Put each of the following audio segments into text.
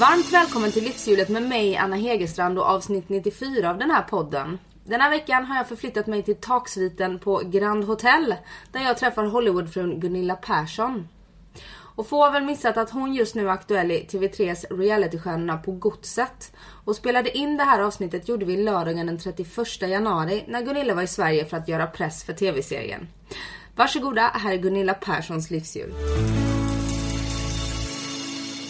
Varmt välkommen till Livshjulet med mig Anna Hegerstrand och avsnitt 94 av den här podden. Den här veckan har jag förflyttat mig till taksviten på Grand Hotel där jag träffar Hollywoodfrun Gunilla Persson. Och få har väl missat att hon just nu är aktuell i TV3s realitystjärnorna på Godset. Och spelade in det här avsnittet gjorde vi lördagen den 31 januari när Gunilla var i Sverige för att göra press för TV-serien. Varsågoda, här är Gunilla Perssons livshjul.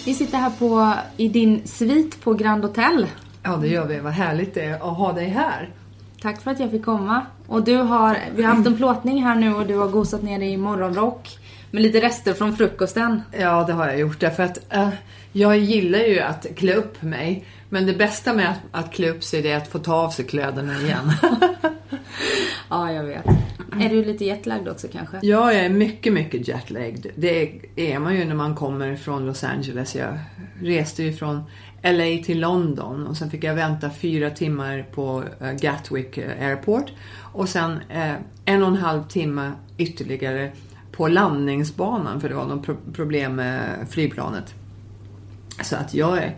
Vi sitter här på, i din svit på Grand Hotel. Ja, det gör vi. Vad härligt det är att ha dig här. Tack för att jag fick komma. Och du har, vi har haft en plåtning här nu och du har gosat ner dig i morgonrock. Med lite rester från frukosten. Ja, det har jag gjort. Därför att äh, jag gillar ju att klä upp mig. Men det bästa med att, att klä upp sig är att få ta av sig kläderna igen. ja, jag vet. Är du lite jetlagd också kanske? Ja, jag är mycket, mycket jetlagd. Det är man ju när man kommer från Los Angeles. Jag reste ju från LA till London och sen fick jag vänta fyra timmar på eh, Gatwick eh, Airport. Och sen eh, en och en halv timme ytterligare på landningsbanan för det var något problem med flygplanet. Så att jag är,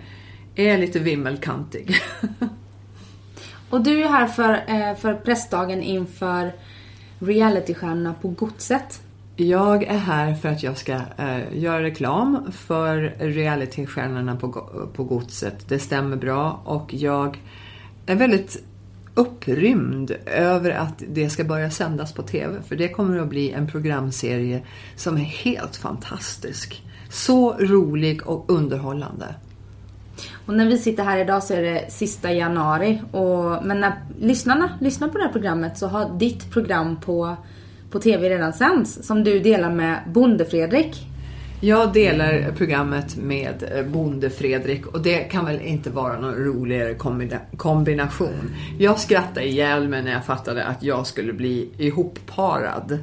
är lite vimmelkantig. och du är här för, för pressdagen inför realitystjärnorna på Godset. Jag är här för att jag ska eh, göra reklam för realitystjärnorna på, på Godset. Det stämmer bra och jag är väldigt upprymd över att det ska börja sändas på TV. För det kommer att bli en programserie som är helt fantastisk. Så rolig och underhållande. Och när vi sitter här idag så är det sista januari. Och, men när lyssnarna lyssnar på det här programmet så har ditt program på, på TV redan sänds. Som du delar med Bonde-Fredrik. Jag delar programmet med eh, Bonde-Fredrik och det kan väl inte vara någon roligare kombination. Jag skrattade ihjäl mig när jag fattade att jag skulle bli ihopparad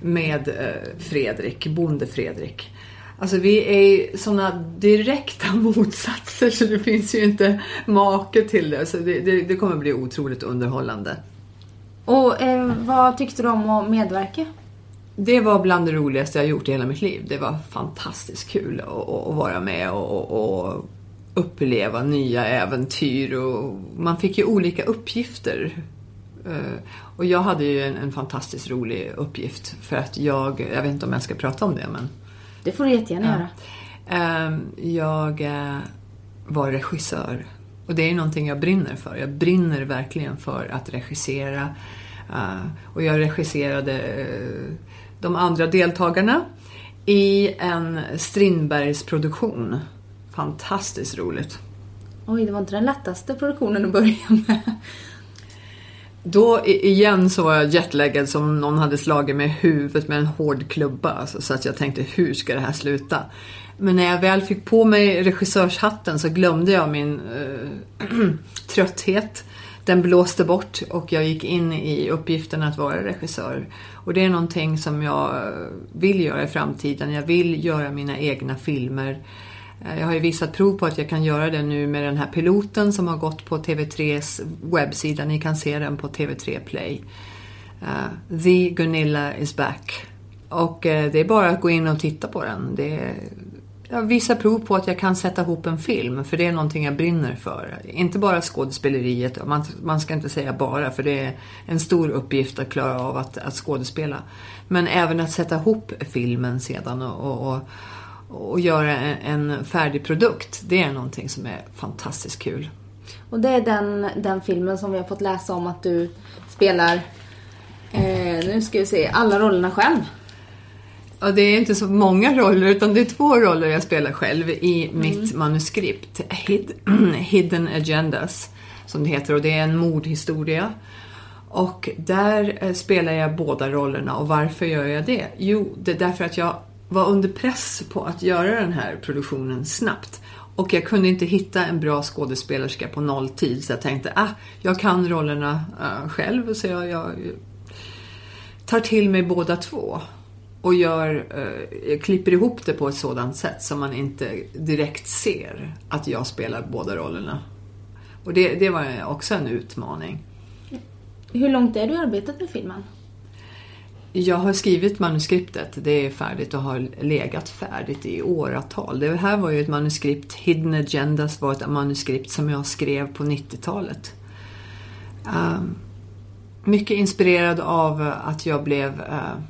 med eh, Fredrik, Bonde-Fredrik. Alltså vi är sådana direkta motsatser så det finns ju inte make till det. Så det, det, det kommer bli otroligt underhållande. Och eh, vad tyckte du om att medverka? Det var bland det roligaste jag gjort i hela mitt liv. Det var fantastiskt kul att, att vara med och, och, uppleva nya äventyr. Och man fick ju olika uppgifter. Eh, och jag hade ju en, en fantastiskt rolig uppgift. För att jag, jag vet inte om jag ska prata om det men det får du jättegärna ja. göra. Ehm, jag eh, var regissör. Och det är någonting jag brinner för. Jag brinner verkligen för att regissera. Eh, och jag regisserade eh, de andra deltagarna i en Strindbergsproduktion. Fantastiskt roligt. Oj, det var inte den lättaste produktionen att börja med. Då igen så var jag jetlaggad som någon hade slagit mig i huvudet med en hård klubba. Alltså, så att jag tänkte, hur ska det här sluta? Men när jag väl fick på mig regissörshatten så glömde jag min äh, trötthet. Den blåste bort och jag gick in i uppgiften att vara regissör. Och det är någonting som jag vill göra i framtiden. Jag vill göra mina egna filmer. Eh, jag har ju visat prov på att jag kan göra det nu med den här piloten som har gått på TV3s webbsida. Ni kan se den på TV3 Play. Uh, The Gunilla is back. Och uh, det är bara att gå in och titta på den. Det jag visar prov på att jag kan sätta ihop en film, för det är någonting jag brinner för. Inte bara skådespeleriet, man, man ska inte säga bara, för det är en stor uppgift att klara av att, att skådespela. Men även att sätta ihop filmen sedan och, och, och och göra en färdig produkt. Det är någonting som är fantastiskt kul. Och det är den, den filmen som vi har fått läsa om att du spelar, eh, nu ska vi se, alla rollerna själv. Ja, det är inte så många roller utan det är två roller jag spelar själv i mm. mitt manuskript. Hid Hidden Agendas, som det heter. Och det är en mordhistoria. Och där eh, spelar jag båda rollerna. Och varför gör jag det? Jo, det är därför att jag var under press på att göra den här produktionen snabbt. Och jag kunde inte hitta en bra skådespelerska på nolltid så jag tänkte ah, jag kan rollerna uh, själv så jag, jag, tar till mig båda två. Och gör, uh, klipper ihop det på ett sådant sätt så man inte direkt ser att jag spelar båda rollerna. Och det, det var också en utmaning. Hur långt är du i arbetet med filmen? Jag har skrivit manuskriptet. Det är färdigt och har legat färdigt i åratal. Det här var ju ett manuskript, Hidden Agendas var ett manuskript som jag skrev på 90-talet. Um, ehm, mycket inspirerad av att jag blev uh,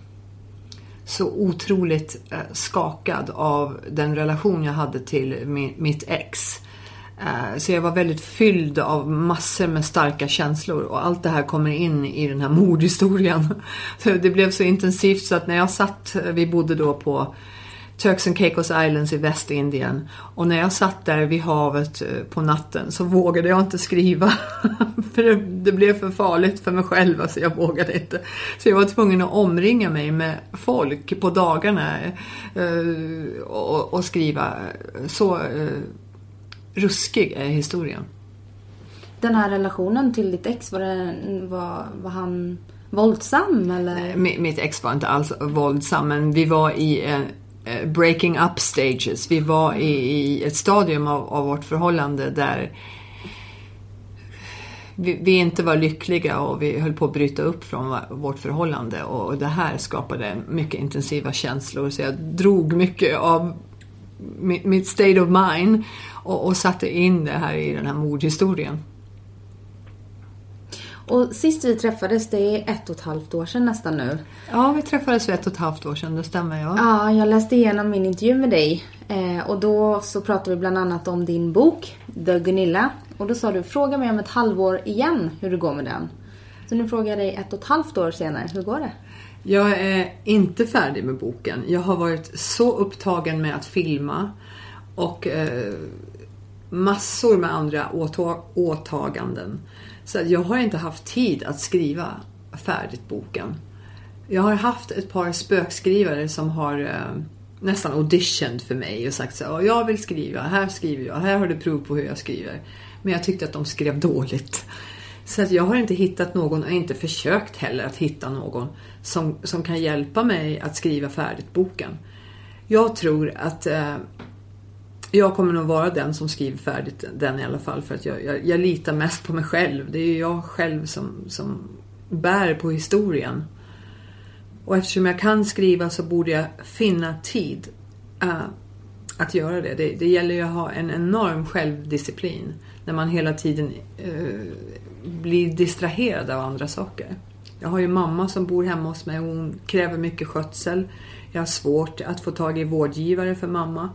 så otroligt uh, skakad av den relation jag hade till mi mitt ex. Eh, så jag var väldigt fylld av massor med starka känslor och allt det här kommer in i den här mordhistorien. Så det blev så intensivt så att när jag satt, eh, vi bodde då på Turks and Caicos Islands i Västindien och när jag satt där vid havet eh, på natten så vågade jag inte skriva. för det, blev för farligt för mig själv, alltså jag vågade inte. Så jag var tvungen att omringa mig med folk på dagarna och, skriva. Så ruskig är historien. Den här relationen till ditt ex, var, det, var, var han våldsam eller? Mitt ex var inte alls våldsam men vi var i en eh, breaking up stages. Vi var i, i ett stadium av, av, vårt förhållande där vi, vi, inte var lyckliga och vi höll på att bryta upp från vårt förhållande och det här skapade mycket intensiva känslor så jag drog mycket av mitt state of mind och, och satte in det här i den här mordhistorien. Och sist vi träffades, det är ett och ett halvt år sedan nästan nu. Ja, vi träffades för ett och ett halvt år sedan, det stämmer ja. Ja, jag läste igenom min intervju med dig. Eh, och då så pratade vi bland annat om din bok, The Gunilla. Och då sa du, fråga mig om ett halvår igen hur det går med den. Så nu frågar jag dig ett och ett halvt år senare, hur går det? Jag är inte färdig med boken. Jag har varit så upptagen med att filma och eh, massor med andra åtaganden. Så jag har inte haft tid att skriva färdigt boken. Jag har haft ett par spökskrivare som har eh, nästan auditioned för mig och sagt så här, jag vill skriva, här skriver jag, här har du prov på hur jag skriver. Men jag tyckte att de skrev dåligt. Så att jag har inte hittat någon, och inte försökt heller att hitta någon som, som kan hjälpa mig att skriva färdigt boken. Jag tror att eh, jag kommer nog vara den som skriver färdigt den i alla fall för att jag, jag, jag litar mest på mig själv. Det är ju jag själv som, som bär på historien. Och eftersom jag kan skriva så borde jag finna tid uh, att göra det. det. det. gäller ju att ha en enorm självdisciplin när man hela tiden uh, blir distraherad av andra saker. Jag har ju mamma som bor hemma hos mig och hon kräver mycket skötsel. Jag har svårt att få tag i vårdgivare för mamma.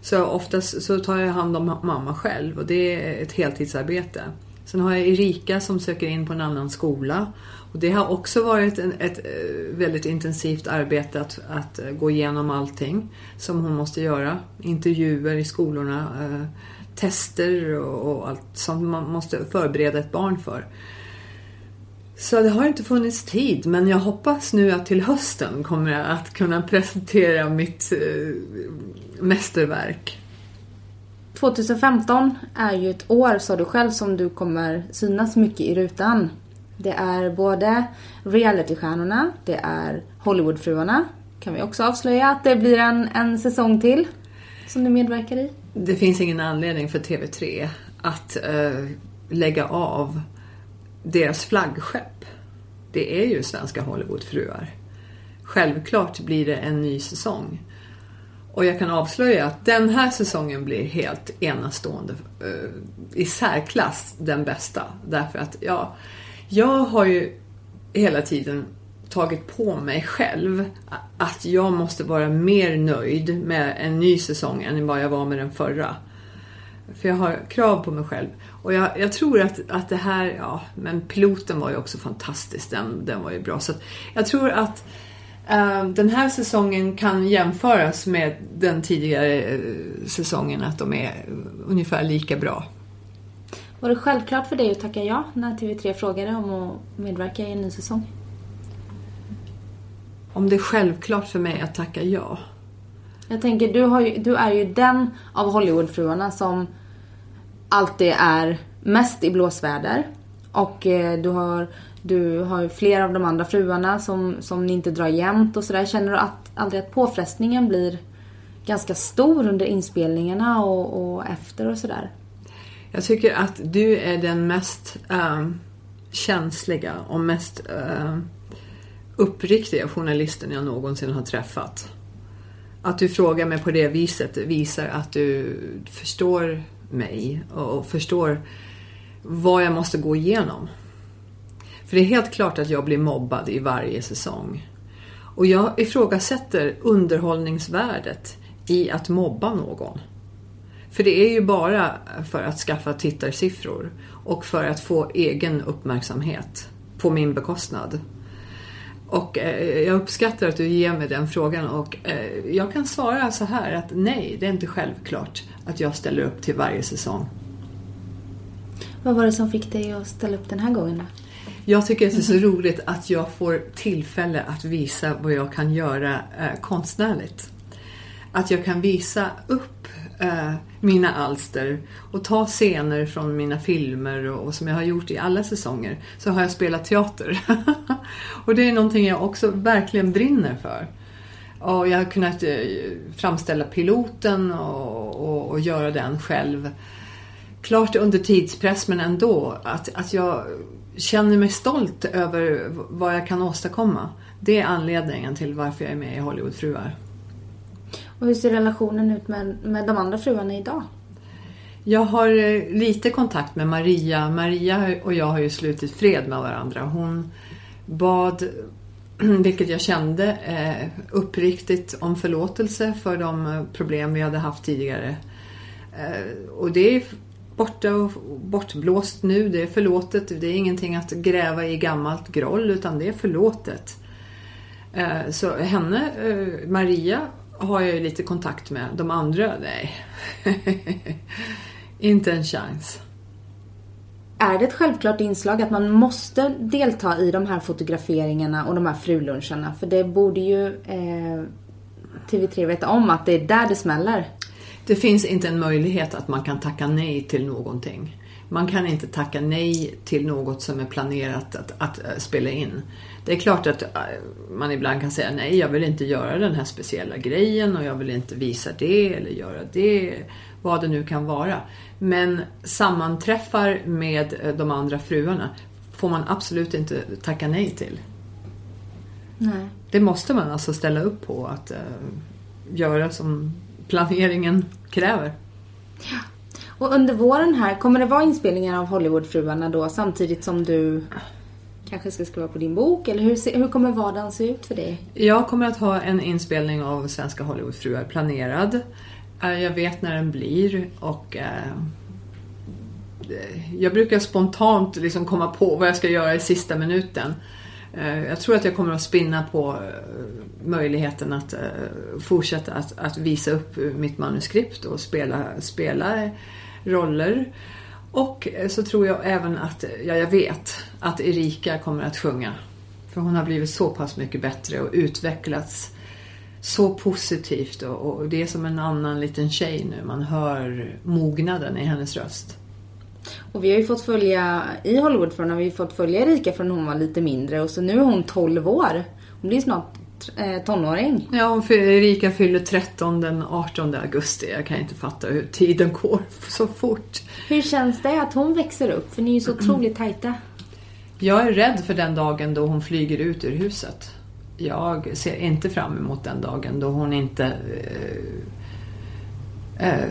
Så oftast så tar jag hand om mamma själv och det är ett heltidsarbete. Sen har jag Erika som söker in på en annan skola. Och det har också varit en, ett eh, väldigt intensivt arbete att, att eh, gå igenom allting som hon måste göra. Intervjuer i skolorna, eh, tester och, och allt som man måste förbereda ett barn för. Så det har inte funnits tid men jag hoppas nu att till hösten kommer jag att kunna presentera mitt eh, mästerverk. 2015 är ju ett år, sa du själv, som du kommer synas mycket i rutan. Det är både realitystjärnorna, det är Hollywoodfruarna. Kan vi också avslöja att det blir en, en säsong till som du medverkar i? Det finns ingen anledning för TV3 att uh, lägga av deras flaggskepp, det är ju svenska Hollywoodfruar. Självklart blir det en ny säsong. Och jag kan avslöja att den här säsongen blir helt enastående. Eh, I särklass den bästa. Därför att ja, jag har ju hela tiden tagit på mig själv att jag måste vara mer nöjd med en ny säsong än vad jag var med den förra. För jag har krav på mig själv. Och jag, jag, tror att, att det här, ja, men piloten var ju också fantastisk. Den, den var ju bra. Så jag tror att uh, den här säsongen kan jämföras med den tidigare uh, säsongen. Att de är ungefär lika bra. Var det självklart för dig att tacka ja när TV3 frågade om att medverka i en ny säsong? Om det är självklart för mig att tacka ja? Jag tänker, du, ju, du är ju den av Hollywoodfruarna som alltid är mest i blåsväder. Och eh, du har, du har flera av de andra fruarna som, som ni inte drar jämnt och sådär. Känner du att, aldrig att påfrestningen blir ganska stor under inspelningarna och, och efter och sådär? Jag tycker att du är den mest äh, känsliga och mest äh, uppriktiga journalisten jag någonsin har träffat. Att du frågar mig på det viset visar att du förstår mig och förstår vad jag måste gå igenom. För det är helt klart att jag blir mobbad i varje säsong. Och jag ifrågasätter underhållningsvärdet i att mobba någon. För det är ju bara för att skaffa tittarsiffror och för att få egen uppmärksamhet på min bekostnad. Och eh, jag uppskattar att du ger mig den frågan och eh, jag kan svara så här att nej, det är inte självklart att jag ställer upp till varje säsong. Vad var det som fick dig att ställa upp den här gången då? Jag tycker att det är så roligt att jag får tillfälle att visa vad jag kan göra eh, konstnärligt. Att jag kan visa upp eh, mina alster och ta scener från mina filmer och, och, som jag har gjort i alla säsonger så har jag spelat teater. och det är någonting jag också verkligen brinner för. Och jag har kunnat eh, framställa piloten och, och, och, göra den själv. Klart under tidspress men ändå att, att jag känner mig stolt över vad jag kan åstadkomma. Det är anledningen till varför jag är med i Hollywoodfruar. Och hur ser relationen ut med, med de andra fruarna idag? Jag har eh, lite kontakt med Maria. Maria och jag har ju slutit fred med varandra. Hon bad, vilket jag kände, eh, uppriktigt om förlåtelse för de eh, problem vi hade haft tidigare. Och det är borta och bortblåst nu. Det är förlåtet. Det är ingenting att gräva i gammalt groll utan det är förlåtet. Så henne, Maria, har jag ju lite kontakt med. De andra, nej. Inte en chans. Är det ett självklart inslag att man måste delta i de här fotograferingarna och de här fruluncharna? För det borde ju eh, TV3 veta om att det är där det smäller. Det finns inte en möjlighet att man kan tacka nej till någonting. Man kan inte tacka nej till något som är planerat att, att, att spela in. Det är klart att äh, man ibland kan säga nej, jag vill inte göra den här speciella grejen och jag vill inte visa det eller göra det, vad det nu kan vara. Men sammanträffar med äh, de andra fruarna får man absolut inte tacka nej till. Nej. Det måste man alltså ställa upp på att uh, göra som planeringen kräver. Ja. Och under våren här, kommer det vara inspelningar av Hollywoodfruarna då samtidigt som du kanske ska skriva på din bok? Eller hur, hur kommer vardagen se ut för dig? Jag kommer att ha en inspelning av Svenska Hollywoodfruar planerad. Eh, jag vet när den blir och eh, jag brukar spontant liksom komma på vad jag ska göra i sista minuten. Eh, jag tror att jag kommer att spinna på möjligheten att fortsätta att, att visa upp mitt manuskript och spela, spela roller. Och så tror jag även att, ja jag vet, att Erika kommer att sjunga. För hon har blivit så pass mycket bättre och utvecklats så positivt och, och det är som en annan liten tjej nu. Man hör mognaden i hennes röst. Och vi har ju fått följa, i Hollywood från har vi fått följa Erika från hon var lite mindre och så nu är hon 12 år. Hon blir snart eh, tonåring. Ja, Erika fyller 13 den 18 augusti. Jag kan inte fatta hur tiden går så fort. Hur känns det att hon växer upp? För ni är ju så otroligt tajta. Jag är rädd för den dagen då hon flyger ut ur huset. Jag ser inte fram emot den dagen då hon inte eh, eh,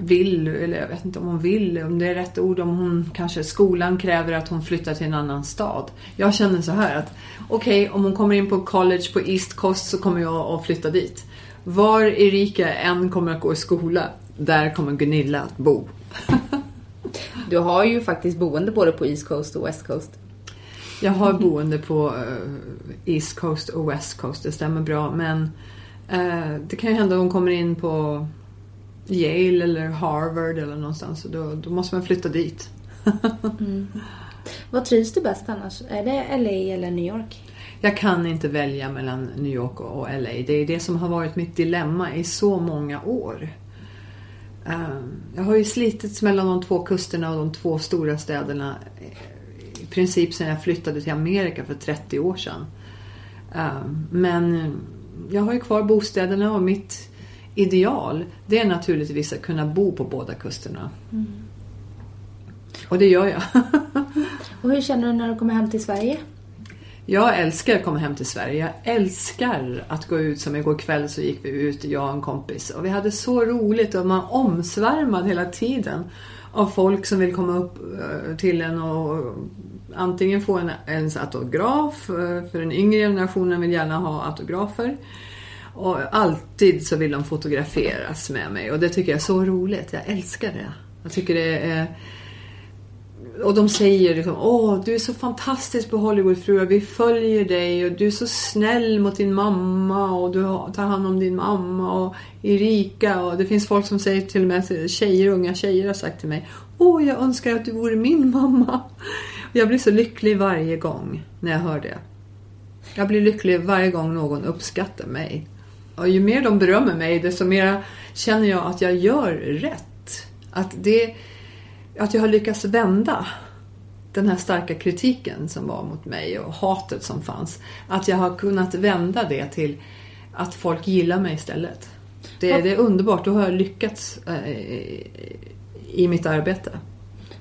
vill, eller jag vet inte om hon vill, om det är rätt ord, om hon kanske skolan kräver att hon flyttar till en annan stad. Jag känner så här att okej, okay, om hon kommer in på college på East Coast så kommer jag att flytta dit. Var Erika än kommer att gå i skola, där kommer Gunilla att bo. du har ju faktiskt boende både på East Coast och West Coast. Jag har boende på uh, East Coast och West Coast, det stämmer bra. Men uh, det kan ju hända att hon kommer in på Yale eller Harvard eller någonstans. Då, då måste man flytta dit. mm. Vad trivs du bäst annars? Är det LA eller New York? Jag kan inte välja mellan New York och LA. Det är det som har varit mitt dilemma i så många år. Ehm, jag har ju slitits mellan de två kusterna och de två stora städerna i princip sedan jag flyttade till Amerika för 30 år sedan. Ehm, men jag har ju kvar bostäderna och mitt ideal det är naturligtvis att kunna bo på båda kusterna. Mm. Och det gör jag. och hur känner du när du kommer hem till Sverige? Jag älskar att komma hem till Sverige. Jag älskar att gå ut. Som igår kväll så gick vi ut, jag och en kompis. Och vi hade så roligt och man omsvärmad hela tiden av folk som vill komma upp eh, till en och antingen få en ens autograf, eh, för den yngre generationen vill gärna ha autografer. Och alltid så vill de fotograferas med mig och det tycker jag är så roligt. Jag älskar det. Jag tycker det är och de säger liksom, åh du är så fantastisk på Hollywoodfruar, vi följer dig och du är så snäll mot din mamma och du tar hand om din mamma och Erika och det finns folk som säger till och med, tjejer, unga tjejer har sagt till mig, åh jag önskar att du vore min mamma. Jag blir så lycklig varje gång när jag hör det. Jag blir lycklig varje gång någon uppskattar mig. Och ju mer de berömmer mig, desto mer känner jag att jag gör rätt. Att det att jag har lyckats vända den här starka kritiken som var mot mig och hatet som fanns. Att jag har kunnat vända det till att folk gillar mig istället. Det, det är underbart, då har jag lyckats eh, i mitt arbete.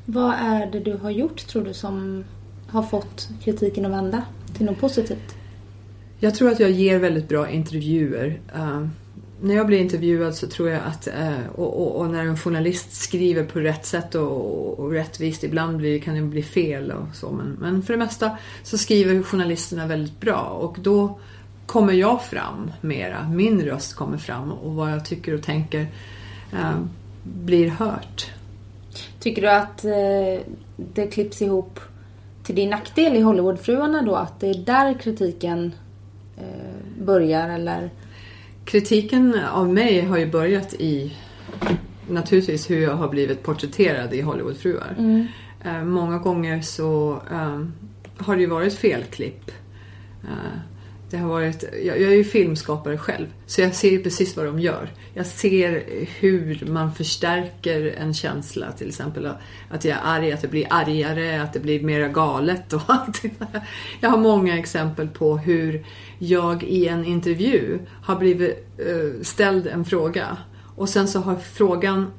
Vad är det du har gjort tror du som har fått kritiken att vända till något positivt? Jag tror att jag ger väldigt bra intervjuer. Uh, när jag blir intervjuad så tror jag att, uh, och, och, och, när en journalist skriver på rätt sätt och, och rättvist, ibland blir, kan det bli fel och så, men, men för det mesta så skriver journalisterna väldigt bra och då kommer jag fram mera, min röst kommer fram och vad jag tycker och tänker uh, blir hört. Tycker du att det klipps ihop till din nackdel i Hollywoodfruarna då? Att det är där kritiken eh, börjar eller? Kritiken av mig har ju börjat i naturligtvis hur jag har blivit porträtterad i Hollywoodfruar. Mm. Eh, många gånger så eh, har det ju varit felklipp. Eh, det har varit, jag, jag är ju filmskapare själv så jag ser ju precis vad de gör. Jag ser hur man förstärker en känsla till exempel att jag är arg, att det blir argare, att det blir mera galet och allt Jag har många exempel på hur jag i en intervju har blivit eh, ställd en fråga och sen så har frågan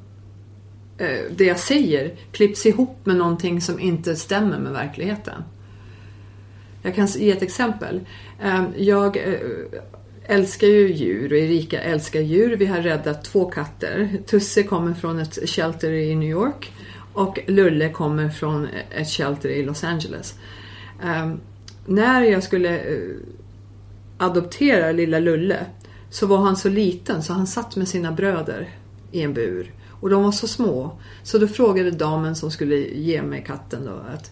eh, det jag säger klippts ihop med någonting som inte stämmer med verkligheten. Jag kan ge ett exempel. Ehm, jag eh, älskar ju djur och Erika älskar djur. Vi har räddat två katter. Tusse kommer från ett shelter i New York och Lulle kommer från ett shelter i Los Angeles. Ehm, när jag skulle eh, adoptera lilla Lulle så var han så liten så han satt med sina bröder i en bur. Och de var så små. Så då frågade damen som skulle ge mig katten då att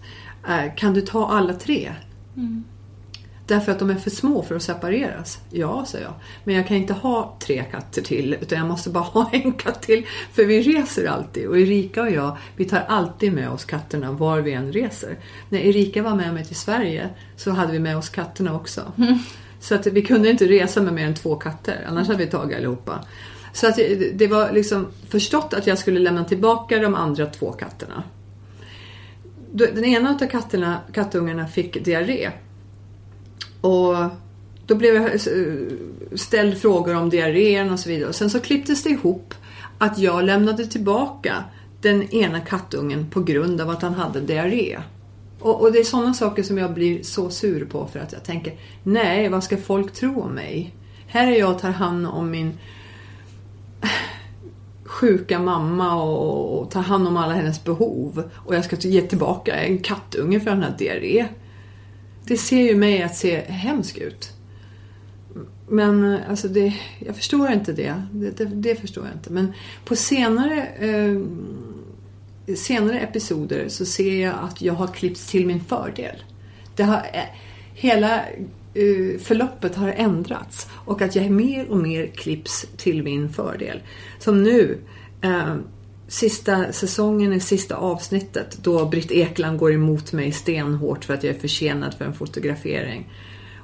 eh, kan du ta alla tre? Mm. Därför att de är för små för att separeras. Ja, säger jag. Men jag kan inte ha tre katter till utan jag måste bara ha en katt till. För vi reser alltid och Erika och jag, vi tar alltid med oss katterna var vi än reser. När Erika var med mig till Sverige så hade vi med oss katterna också. Mm. Så att vi kunde inte resa med mer än två katter, annars hade vi tagit allihopa. Så att det var liksom förstått att jag skulle lämna tillbaka de andra två katterna. Den ena av katterna, kattungarna fick diarré. Och då blev jag eh, ställd frågor om diarrén och så vidare. Och sen så klipptes det ihop att jag lämnade tillbaka den ena kattungen på grund av att han hade diarré. Och, och det är sådana saker som jag blir så sur på för att jag tänker, nej vad ska folk tro om mig? Här är jag och tar hand om min sjuka mamma och, och ta hand om alla hennes behov. Och jag ska ge tillbaka en kattunge för den här diarré. Det ser ju mig att se hemsk ut. Men alltså det, jag förstår inte det. Det, det, det förstår jag inte. Men på senare, eh, senare episoder så ser jag att jag har klippts till min fördel. Det har, eh, hela Eh, förloppet har ändrats och att jag mer och mer klipps till min fördel. Som nu, eh, sista säsongen i sista avsnittet då Britt Ekland går emot mig stenhårt för att jag är försenad för en fotografering.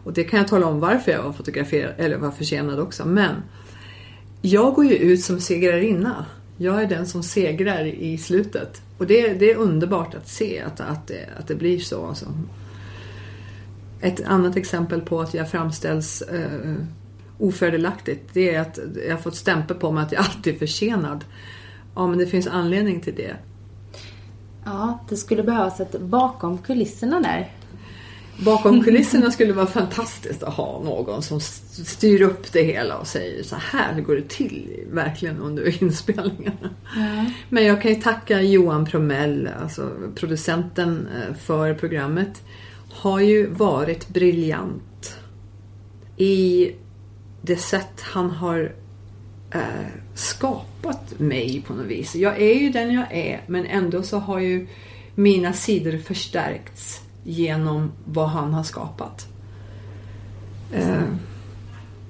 Och det kan jag tala om varför jag var fotograferad, eller var försenad också. Men jag går ju ut som segrarinna. Jag är den som segrar i slutet. Och det, det är underbart att se att, att, det, att det blir så. Alltså. Ett annat exempel på att jag framställs eh, ofördelaktigt det är att jag har fått stämpel på mig att jag alltid är försenad. Ja, men det finns anledning till det. Ja, det skulle behövas ett bakom kulisserna där. Bakom kulisserna skulle vara fantastiskt att ha någon som styr upp det hela och säger så här går det till verkligen under inspelningarna. Mm. Men jag kan ju tacka Johan Promell, alltså producenten eh, för programmet, har ju varit briljant i det sätt han har eh, skapat mig på något vis. Jag är ju den jag är men ändå så har ju mina sidor förstärkts genom vad han har skapat. Eh,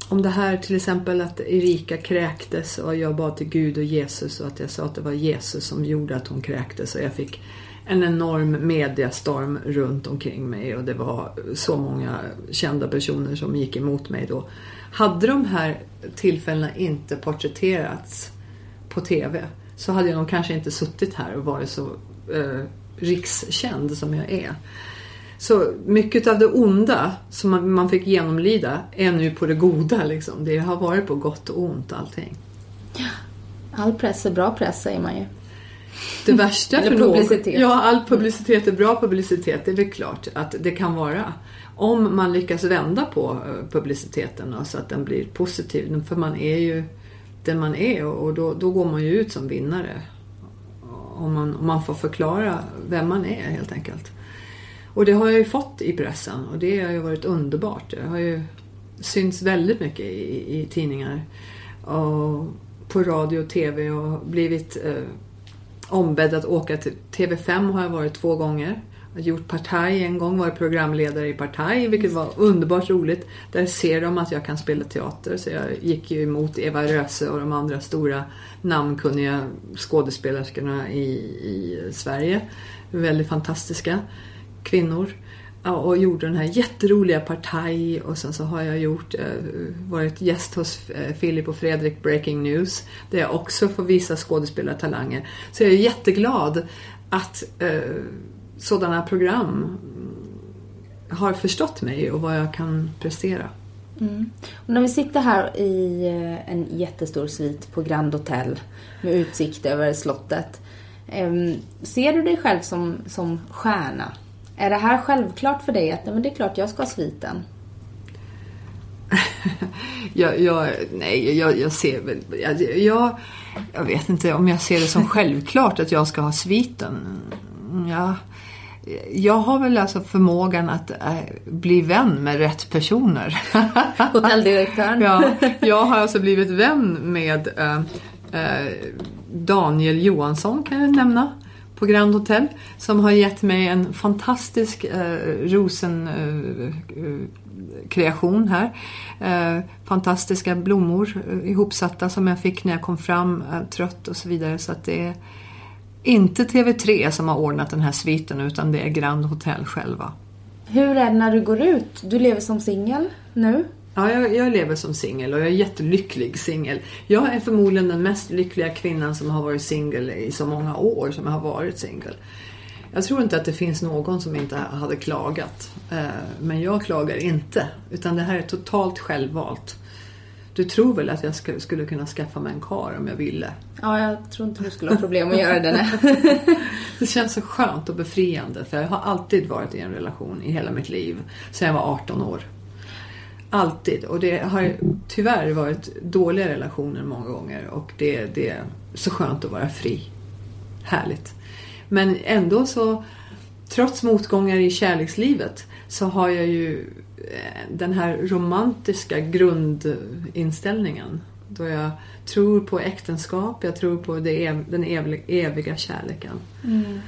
om det här till exempel att Erika kräktes och jag bad till Gud och Jesus och att jag sa att det var Jesus som gjorde att hon kräktes och jag fick en enorm mediastorm runt omkring mig och det var så många kända personer som gick emot mig då. Hade de här tillfällena inte porträtterats på TV så hade jag nog kanske inte suttit här och varit så eh, rikskänd som jag är. Så mycket av det onda som man, man fick genomlida är nu på det goda. Liksom. Det har varit på gott och ont allting. All press är bra press säger man ju. Det värsta för publicitet. Någon, ja, all publicitet är bra publicitet. Det är väl klart att det kan vara. Om man lyckas vända på eh, publiciteten så att den blir positiv. För man är ju den man är och då, då går man ju ut som vinnare. Om man, om man får förklara vem man är helt enkelt. Och det har jag ju fått i pressen och det har ju varit underbart. Det har ju synts väldigt mycket i, i tidningar och på radio och TV och blivit eh, ombedd att åka till TV5 har jag varit två gånger. Jag har gjort Partaj en gång, varit programledare i Partaj vilket var underbart roligt. Där ser de att jag kan spela teater så jag gick ju emot Eva Röse och de andra stora namnkunniga skådespelerskorna i, i Sverige. Väldigt fantastiska kvinnor och gjorde den här jätteroliga Partaj och sen så har jag gjort, eh, varit gäst hos eh, Filip och Fredrik Breaking News där jag också får visa skådespelartalanger. Så jag är jätteglad att eh, sådana program mm, har förstått mig och vad jag kan prestera. Mm. Och när vi sitter här i en jättestor svit på Grand Hotel med utsikt över slottet. Ehm, ser du dig själv som, som stjärna? Är det här självklart för dig att men det är klart jag ska ha sviten? jag, jag, nej, jag, jag ser väl... Jag, jag, jag, vet inte om jag ser det som självklart att jag ska ha sviten. Ja, jag har väl alltså förmågan att äh, bli vän med rätt personer. Hotelldirektören? ja, jag har alltså blivit vän med äh, äh, Daniel Johansson kan jag nämna på Grand Hotel som har gett mig en fantastisk eh, rosenkreation eh, eh här. Eh, fantastiska blommor eh, ihopsatta som jag fick när jag kom fram eh, trött och så vidare. Så att det är inte TV3 som har ordnat den här sviten utan det är Grand Hotel själva. Hur är det när du går ut? Du lever som singel nu? Ja, jag, jag, lever som singel och jag är jättelycklig singel. Jag är förmodligen den mest lyckliga kvinnan som har varit singel i så många år som jag har varit singel. Jag tror inte att det finns någon som inte hade klagat. Eh, men jag klagar inte. Utan det här är totalt självvalt. Du tror väl att jag skulle kunna skaffa mig en kar om jag ville? Ja, jag tror inte du skulle ha problem att göra det. det känns så skönt och befriande för jag har alltid varit i en relation i hela mitt liv. Sedan jag var 18 år. Alltid. Och det har tyvärr varit dåliga relationer många gånger och det, det är så skönt att vara fri. Härligt. Men ändå så, trots motgångar i kärlekslivet, så har jag ju eh, den här romantiska grundinställningen. Då jag tror på äktenskap, jag tror på det, den eviga kärleken. Mm.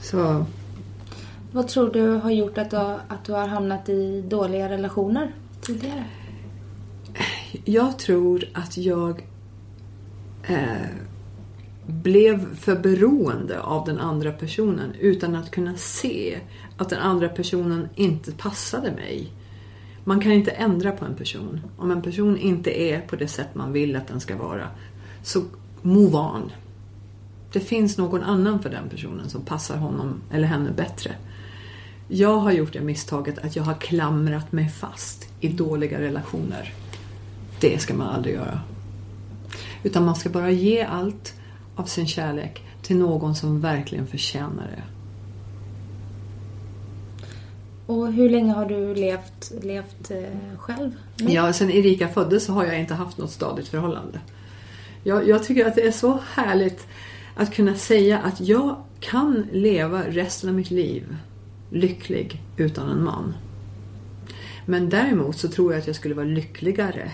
Så. Vad tror du har gjort att du, att du har hamnat i dåliga relationer? Tidigare? Jag tror att jag eh, blev för beroende av den andra personen utan att kunna se att den andra personen inte passade mig. Man kan inte ändra på en person. Om en person inte är på det sätt man vill att den ska vara, så move on. Det finns någon annan för den personen som passar honom eller henne bättre. Jag har gjort det misstaget att jag har klamrat mig fast i dåliga relationer. Det ska man aldrig göra. Utan man ska bara ge allt av sin kärlek till någon som verkligen förtjänar det. Och hur länge har du levt, levt eh, själv? med? Ja, sen Erika föddes så har jag inte haft något stadigt förhållande. Jag, jag tycker att det är så härligt att kunna säga att jag kan leva resten av mitt liv lycklig utan en man. Men däremot så tror jag att jag skulle vara lyckligare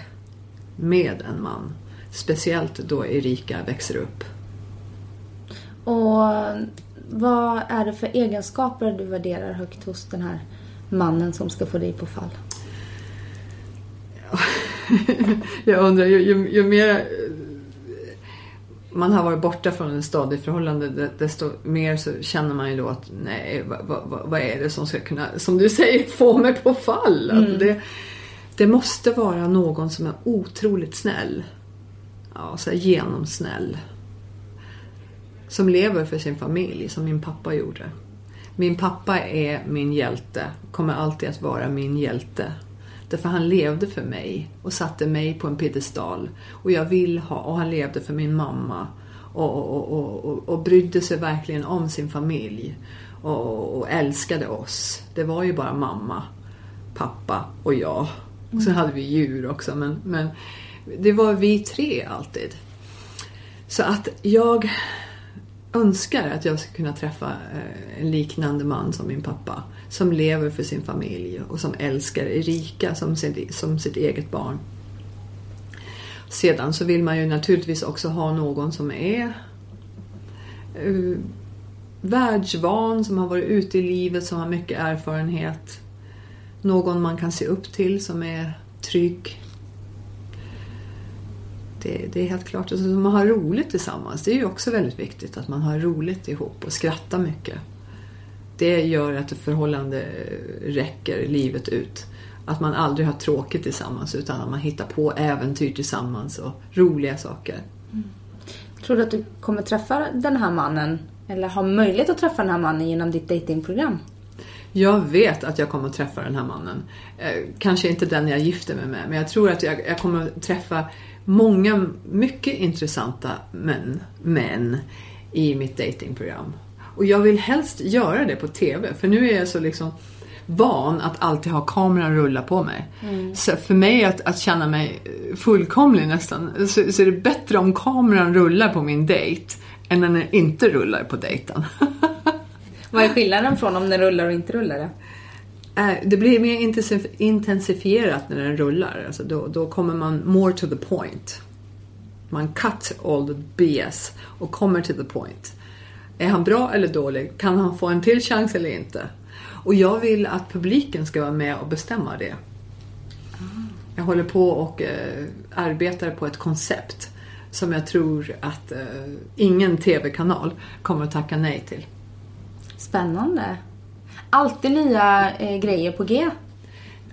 med en man. Speciellt då Erika växer upp. Och vad är det för egenskaper du värderar högt hos den här mannen som ska få dig på fall? jag undrar, ju, ju, ju mer man har varit borta från ett stadigt förhållande desto mer så känner man ju då att nej, vad, vad, vad är det som ska kunna, som du säger, få mig på fall? Mm. Det, det måste vara någon som är otroligt snäll. Ja, så här genomsnäll. Som lever för sin familj, som min pappa gjorde. Min pappa är min hjälte, kommer alltid att vara min hjälte. Därför han levde för mig och satte mig på en piedestal. Och jag vill ha, och han levde för min mamma. Och, och, och, och, och brydde sig verkligen om sin familj. Och, och älskade oss. Det var ju bara mamma, pappa och jag. Och sen hade vi djur också men, men det var vi tre alltid. Så att jag önskar att jag ska kunna träffa eh, en liknande man som min pappa. Som lever för sin familj och som älskar Erika som sitt, som sitt eget barn. Sedan så vill man ju naturligtvis också ha någon som är uh, världsvan, som har varit ute i livet, som har mycket erfarenhet. Någon man kan se upp till som är trygg. Det, det är helt klart. Alltså, man har roligt tillsammans. Det är ju också väldigt viktigt att man har roligt ihop och skrattar mycket. Det gör att ett förhållande räcker livet ut. Att man aldrig har tråkigt tillsammans utan att man hittar på äventyr tillsammans och roliga saker. Mm. Tror du att du kommer träffa den här mannen eller ha möjlighet att träffa den här mannen genom ditt datingprogram? Jag vet att jag kommer att träffa den här mannen. Eh, kanske inte den jag gifter mig med, men jag tror att jag, jag kommer att träffa många mycket intressanta män, män i mitt datingprogram. Och jag vill helst göra det på TV, för nu är jag så liksom van att alltid ha kameran rulla på mig. Mm. Så för mig att, att känna mig fullkomlig nästan, så, så är det bättre om kameran rullar på min dejt än när den inte rullar på dejten. Vad är skillnaden från om den rullar och inte rullar? Det? Äh, det blir mer intensifierat när den rullar. Alltså då, då kommer man more to the point. Man cut all the BS och kommer to the point. Är han bra eller dålig? Kan han få en till chans eller inte? Och jag vill att publiken ska vara med och bestämma det. Jag håller på och eh, arbetar på ett koncept som jag tror att eh, ingen TV-kanal kommer att tacka nej till. Spännande. Alltid nya eh, grejer på G.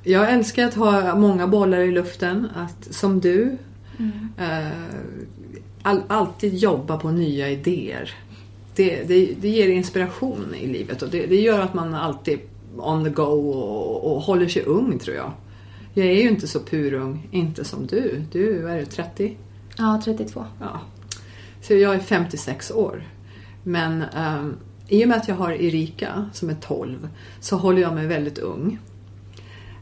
Jag älskar att ha många bollar i luften. Att, som du. Mm. Eh, all, alltid jobba på nya idéer. Det, det, det ger inspiration i livet och det, det, gör att man alltid on the go och, och håller sig ung tror jag. Jag är ju inte så purung, inte som du. Du, är du, 30? Ja, 32. Ja. Så jag är 56 år. Men um, i och med att jag har Erika som är 12 så håller jag mig väldigt ung.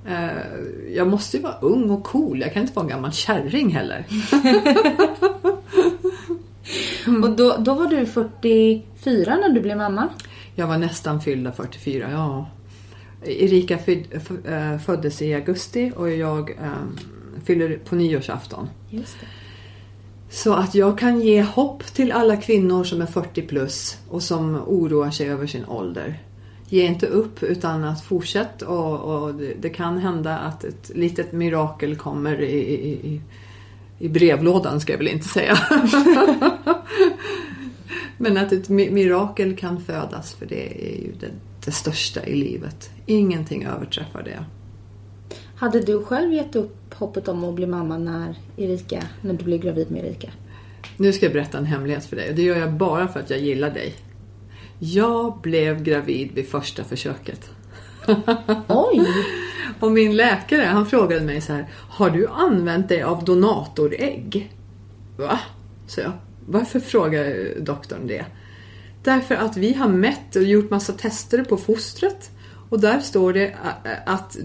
Uh, jag måste ju vara ung och cool, jag kan inte vara en gammal kärring heller. mm. Och då, då var du 44 när du blev mamma? Jag var nästan fyllda 44, ja. Erika eh, föddes i augusti och jag um, fyller på nyårsafton. Just det. Så att jag kan ge hopp till alla kvinnor som är 40 plus och som oroar sig över sin ålder. Ge inte upp utan att fortsätta och, och det, det, kan hända att ett litet mirakel kommer i, i, i brevlådan ska jag väl inte säga. Men att ett mirakel kan födas för det är ju det, det största i livet. Ingenting överträffar det. Hade du själv gett upp hoppet om att bli mamma när Erika, när du blev gravid med Erika? Nu ska jag berätta en hemlighet för dig och det gör jag bara för att jag gillar dig. Jag blev gravid vid första försöket. Oj! Och min läkare han frågade mig så här. Har du använt dig av donatorägg? Va? Så jag. Varför frågar doktorn det? Därför att vi har mätt och gjort massa tester på fostret. Och där står det att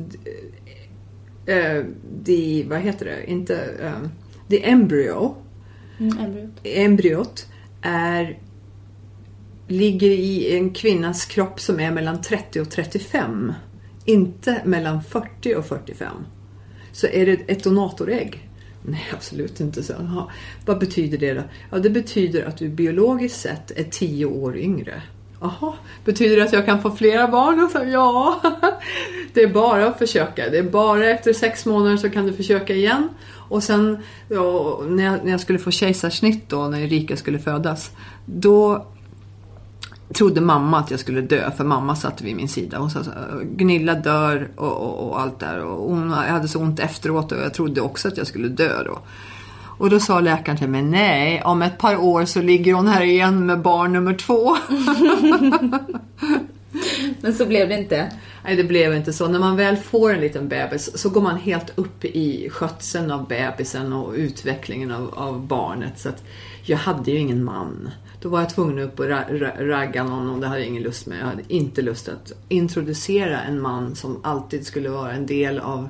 äh, de, vad heter det, inte, äh, the embryo, Mm, embryot. embryot är ligger i en kvinnas kropp som är mellan 30 och 35. Inte mellan 40 och 45. Så är det ett donatorägg? Nej, absolut inte. Så. Jaha. Vad betyder det då? Ja, det betyder att du biologiskt sett är 10 år yngre. Jaha, betyder det att jag kan få flera barn? Och så, ja, det är bara att försöka. Det är bara efter sex månader så kan du försöka igen. Och sen ja, när, jag, när jag skulle få kejsarsnitt då, när Erika skulle födas, då trodde mamma att jag skulle dö för mamma satt vid min sida. Hon sa så Gnilla Gunilla dör och, och, och allt där. Och hon hade så ont efteråt och jag trodde också att jag skulle dö då. Och då sa läkaren till mig, nej, om ett par år så ligger hon här igen med barn nummer två. Men så blev det inte. Nej, det blev inte så. När man väl får en liten bebis så går man helt upp i skötseln av bebisen och utvecklingen av, av barnet. Så att jag hade ju ingen man. Då var jag tvungen upp och ra, ra, ragga någon och det hade jag ingen lust med. Jag hade inte lust att introducera en man som alltid skulle vara en del av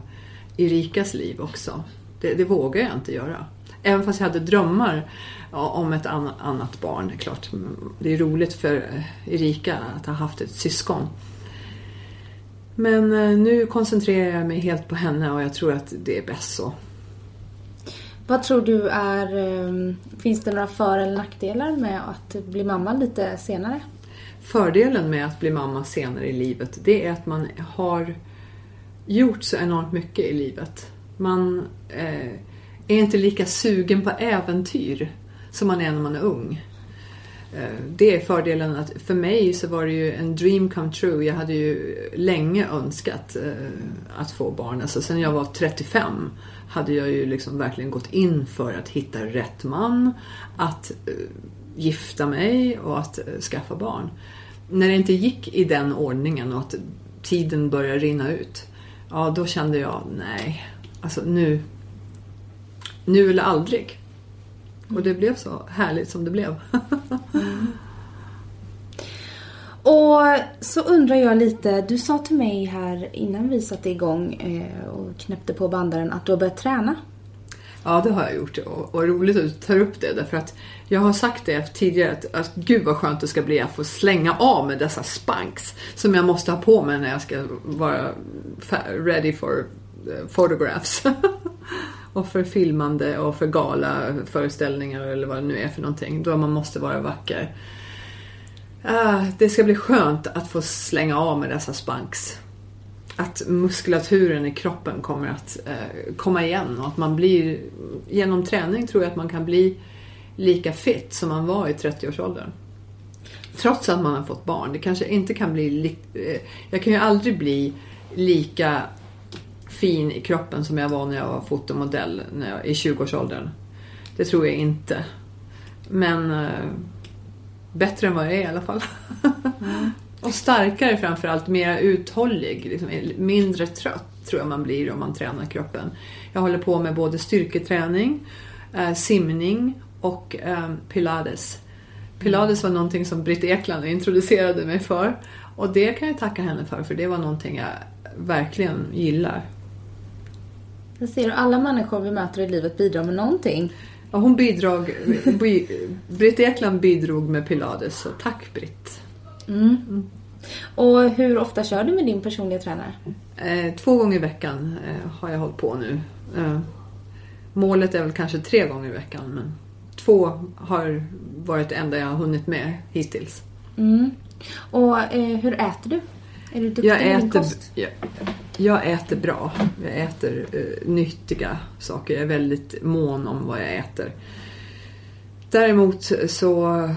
Erikas liv också. Det, det vågar jag inte göra. Även fast jag hade drömmar om ett anna- annat barn. Det är klart, det är roligt för eh, Erika att ha haft ett syskon. Men eh, nu koncentrerar jag mig helt på henne och jag tror att det är bäst så. Vad tror du är... ehm, Finns det några för eller nackdelar med att bli mamma lite senare? Fördelen med att bli mamma senare i livet det är att man har gjort så enormt mycket i livet. Man eh, är inte lika sugen på äventyr som man är när man är ung. Eh, det är fördelen att för mig så var det ju en dream come true. Jag hade ju länge önskat eh, att få barn. Alltså sen jag var 35 hade jag ju liksom verkligen gått in för att hitta rätt man, att eh, gifta mig och att skaffa barn. När det inte gick i den ordningen och att tiden började rinna ut, ja då kände jag nej, alltså nu, nu eller aldrig. Och det blev så härligt som det blev. Och så undrar jag lite, du sa till mig här innan vi satte igång eh, och knäppte på bandaren att du har börjat träna. Ja, det har jag gjort och, och roligt att du tar upp det därför att jag har sagt det tidigare att, att gud vad skönt det ska bli att få slänga av med dessa spanks som jag måste ha på mig när jag ska vara ready for eh, photographs. och för filmande och för gala föreställningar eller vad det nu är för någonting. Då man måste vara vacker. Uh, det ska bli skönt att få slänga av med dessa spanks. Att muskulaturen i kroppen kommer att uh, komma igen och att man blir, genom träning tror jag att man kan bli lika fit som man var i 30-årsåldern. Trots att man har fått barn. Det kanske inte kan bli, eh, jag kan ju aldrig bli lika fin i kroppen som jag var när jag var fotomodell när jag, i 20-årsåldern. Det tror jag inte. Men eh, bättre än vad jag är i alla fall. Och starkare framförallt, mer uthållig. Liksom, mindre trött tror jag man blir om man tränar kroppen. Jag håller på med både styrketräning, eh, simning och eh, pilates. Pilates var någonting som Britt Ekland introducerade mig för. Och det kan jag tacka henne för, för det var någonting jag verkligen gillar. Jag ser att alla människor vi möter i livet bidrar med någonting. Ja, hon bidrog, bi, Britt Ekland bidrog med pilates, så tack Britt. Och hur ofta kör du med din personliga tränare? Eh, två gånger i veckan eh, har jag hållit på nu. Eh, målet är väl kanske tre gånger i veckan men två har varit det enda jag har hunnit med hittills. Mm. Och eh, hur äter du? Är du duktig Jag med din äter, kost? jag, jag äter bra. Jag äter eh, nyttiga saker. Jag är väldigt mån om vad jag äter. Däremot så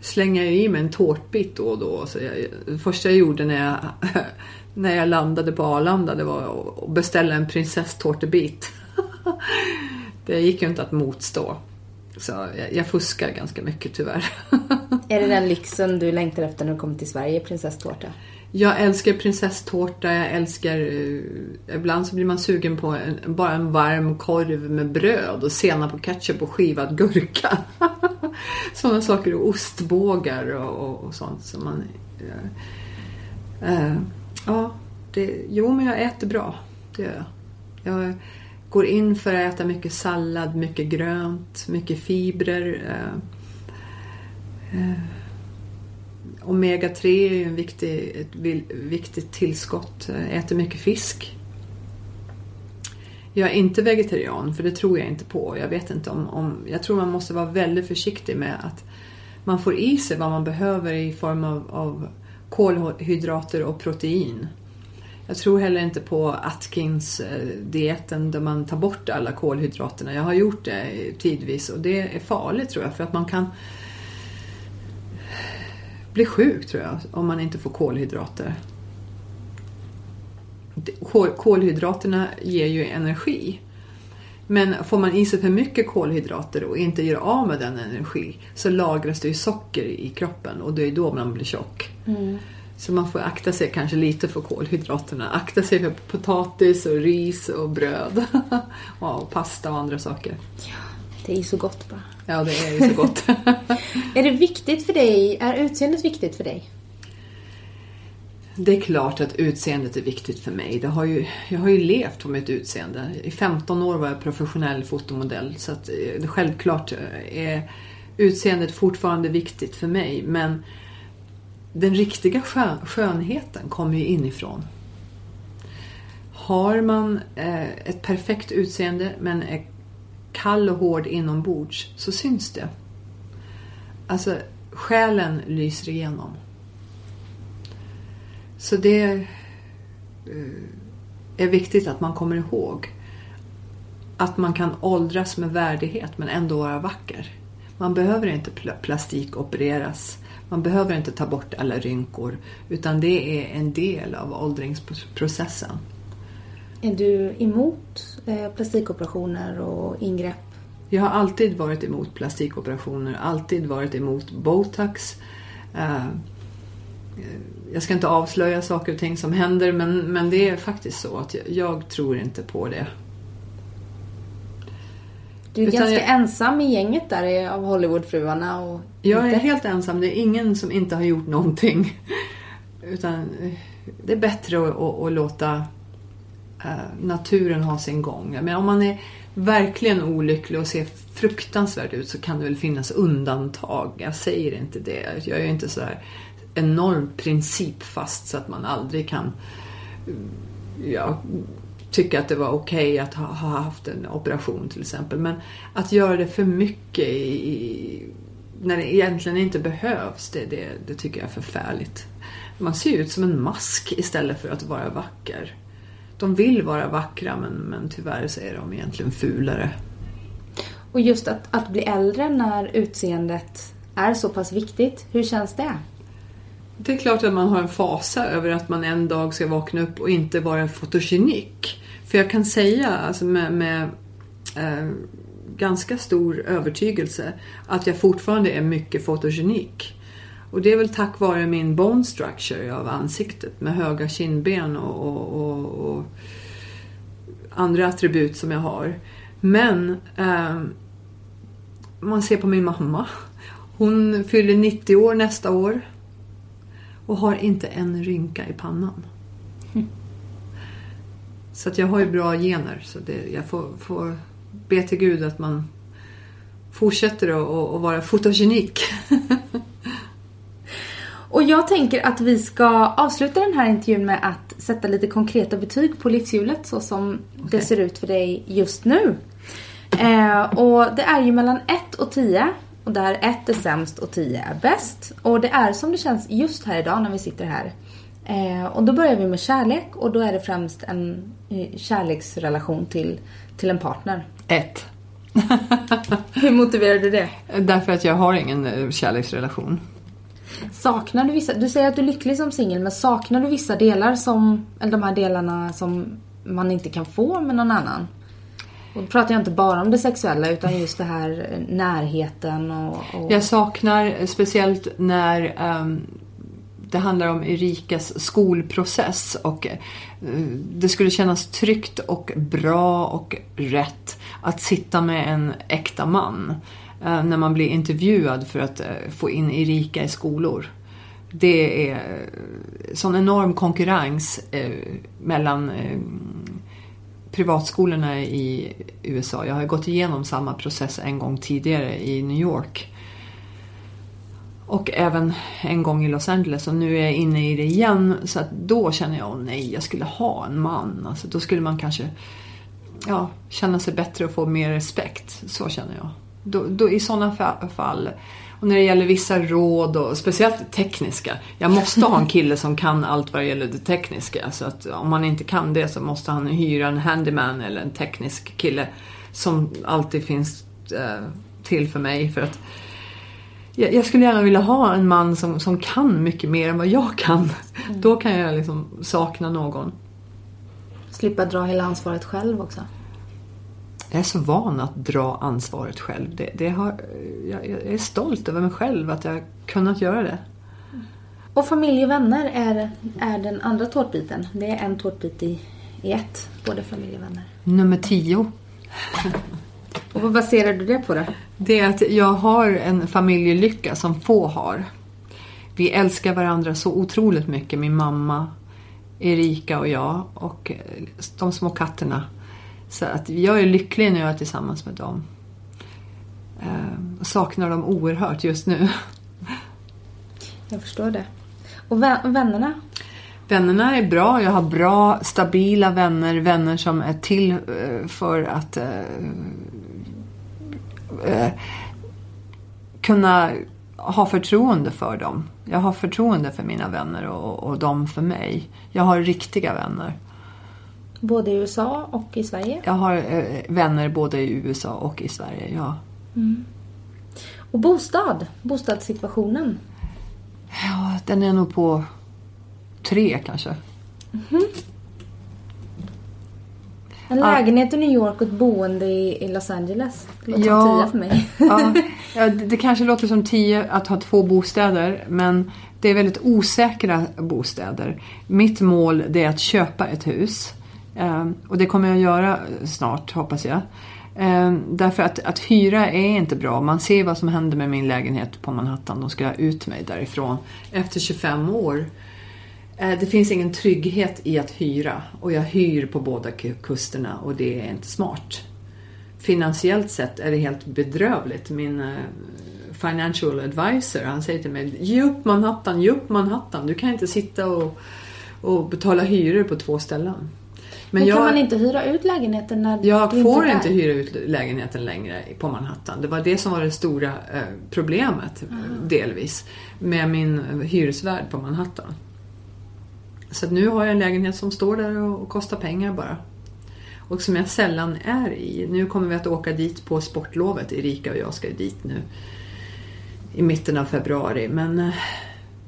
slänger jag i mig en tårtbit då och då. Så jag, det första jag gjorde när jag, när jag landade på Arlanda det var att beställa en prinsesstårtebit. det gick ju inte att motstå. Så jag, jag fuskar ganska mycket tyvärr. Är det den lyxen du längtar efter när du kommer till Sverige, prinsesstårta? Jag älskar prinsesstårta, jag älskar... Eh, ibland så blir man sugen på en, bara en varm korv med bröd och senap och ketchup och skivad gurka. Sådana saker och ostbågar och, och, och sånt som man... Uh, ja, det, jo men jag äter bra. Det gör jag. Jag går in för att äta mycket sallad, mycket grönt, mycket fibrer. Omega-3 är ju en viktig, ett viktigt tillskott. Jag äter mycket fisk. Jag är inte vegetarian för det tror jag inte på. Jag vet inte om, om... Jag tror man måste vara väldigt försiktig med att man får i sig vad man behöver i form av, av kolhydrater och protein. Jag tror heller inte på Atkins-dieten eh, där man tar bort alla kolhydraterna. Jag har gjort det tidvis och det är farligt tror jag för att man kan bli sjuk tror jag om man inte får kolhydrater. Kolhydraterna ger ju energi. Men får man i sig för mycket kolhydrater och inte gör av med den energi så lagras det ju socker i kroppen och det är då man blir tjock. Mm. Så man får akta sig kanske lite för kolhydraterna. Akta sig för potatis och ris och bröd. och pasta och andra saker. Ja, det är ju så gott bara. Ja, det är ju så gott. är det viktigt för dig? Är utseendet viktigt för dig? Det är klart att utseendet är viktigt för mig. Det har ju, jag har ju levt på mitt utseende. I 15 år var jag professionell fotomodell så att eh, självklart eh, är utseendet fortfarande viktigt för mig. Men den riktiga skön, skönheten kommer ju inifrån. Har man eh, ett perfekt utseende men är kall och hård inombords så syns det. Alltså själen lyser igenom. Så det eh, är viktigt att man kommer ihåg att man kan åldras med värdighet men ändå vara vacker. Man behöver inte plastikopereras. Man behöver inte ta bort alla rynkor utan det är en del av åldringsprocessen. Är du emot eh, plastikoperationer och ingrepp? Jag har alltid varit emot plastikoperationer, alltid varit emot botox. Eh, jag ska inte avslöja saker och ting som händer men, men det är faktiskt så att jag, jag tror inte på det. Du är Utan ganska jag, ensam i gänget där av Hollywoodfruarna. Och jag är helt ensam. Det är ingen som inte har gjort någonting. Utan eh, det är bättre att, att, att låta Eh, naturen har sin gång. Men om man är verkligen olycklig och ser fruktansvärd ut så kan det väl finnas undantag. Jag säger inte det. Jag är inte så här enormt principfast så att man aldrig kan mm, ja, tycka att det var okej okay att ha, ha, haft en operation till exempel. Men att göra det för mycket i, när det egentligen inte behövs, det, det, det tycker jag är förfärligt. Man ser ut som en mask istället för att vara vacker. De vill vara vackra men, men tyvärr så är de egentligen fulare. Och just att, att bli äldre när utseendet är så pass viktigt, hur känns det? Det är klart att man har en fasa över att man en dag ska vakna upp och inte vara fotogenik. För jag kan säga alltså med, med eh, ganska stor övertygelse att jag fortfarande är mycket fotogenik. Och det är väl tack vare min bone structure av ansiktet med höga kindben och, och, och, och andra attribut som jag har. Men eh, man ser på min mamma. Hon fyller 90 år nästa år och har inte en rynka i pannan. Mm. Så att jag har ju bra gener så det, jag får, får be till Gud att man fortsätter att, att vara fotogenik. och jag tänker att vi ska avsluta den här intervjun med att sätta lite konkreta betyg på livshjulet så som okay. det ser ut för dig just nu. Eh, och det är ju mellan 1 och 10 och där 1 är sämst och 10 är bäst. Och det är som det känns just här idag när vi sitter här. Eh, och då börjar vi med kärlek och då är det främst en eh, kärleksrelation till, till en partner. Ett. Hur motiverar du det? Därför att jag har ingen eh, kärleksrelation. Saknar du vissa, du säger att du är lycklig som singel, men saknar du vissa delar som, eller de här delarna som man inte kan få med någon annan? Och då pratar jag inte bara om det sexuella utan just det här eh, närheten och... och... Jag saknar speciellt när um, det handlar om Erikas skolprocess och uh, det skulle kännas tryggt och bra och rätt att sitta med en äkta man uh, Eh, när man blir intervjuad för att eh, få in Erika i skolor. Det är eh, sån enorm konkurrens mellan privatskolorna i USA. Jag har gått igenom samma process en gång tidigare i New York. Och även en gång i Los Angeles och nu är jag inne i det igen. Så att då känner jag, oh nej, jag skulle ha en man. Alltså, då skulle man kanske ja, känna sig bättre och få mer respekt. Så känner jag. Då, då, I sådana fall och när det gäller vissa råd och speciellt tekniska. Jag måste ha en kille som kan allt vad det gäller det tekniska. Så att om man inte kan det så måste han hyra en handyman eller en teknisk kille som alltid finns eh, till för mig. För att jag, jag, skulle gärna vilja ha en man som, som kan mycket mer än vad jag kan. Mm. Då kan jag liksom sakna någon. Slippa dra hela ansvaret själv också. Jag är så van att dra ansvaret själv. Det, det har, jag, jag, är stolt över mig själv att jag kunnat göra det. Och familj och vänner är, är den andra tårtbiten. Det är en tårtbit i, i ett. Både familj och vänner. Nummer tio. och vad baserar du det på då? Det är att jag har en familjelycka som få har. Vi älskar varandra så otroligt mycket. Min mamma, Erika och jag och de små katterna. Så att jag är lycklig när jag är tillsammans med dem. Eh, saknar dem oerhört just nu. Jag förstår det. Och vännerna? Vännerna är bra. Jag har bra, stabila vänner. Vänner som är till eh, för att eh, eh, kunna ha förtroende för dem. Jag har förtroende för mina vänner och, och de för mig. Jag har riktiga vänner. Både i USA och i Sverige? Jag har eh, vänner både i USA och i Sverige, ja. Mm. Och bostad? Bostadssituationen? Ja, den är nog på tre kanske. Mm. En lägenhet i New York och ett boende i Los Angeles. Det låter ja, som tio för mig. ja, ja, det kanske låter som tio att ha två bostäder men det är väldigt osäkra bostäder. Mitt mål det är att köpa ett hus. Ehm, och det kommer jag att göra snart hoppas jag. Ehm, därför att, att hyra är inte bra. Man ser vad som händer med min lägenhet på Manhattan. De ska ha ut mig därifrån efter 25 år. Ehm, det finns ingen trygghet i att hyra och jag hyr på båda kusterna och det är inte smart. Finansiellt sett är det helt bedrövligt. Min eh, financial advisor han säger till mig Ge upp Manhattan, ge upp Manhattan. Du kan inte sitta och, och betala hyror på två ställen. Men, Men kan man inte hyra ut lägenheten när Jag du får inte, inte hyra ut lägenheten längre på Manhattan. Det var det som var det stora eh, problemet mm. delvis med min hyresvärd på Manhattan. Så nu har jag en lägenhet som står där och kostar pengar bara. Och som jag sällan är i. Nu kommer vi att åka dit på sportlovet. Erika och jag ska dit nu i mitten av februari. Men eh,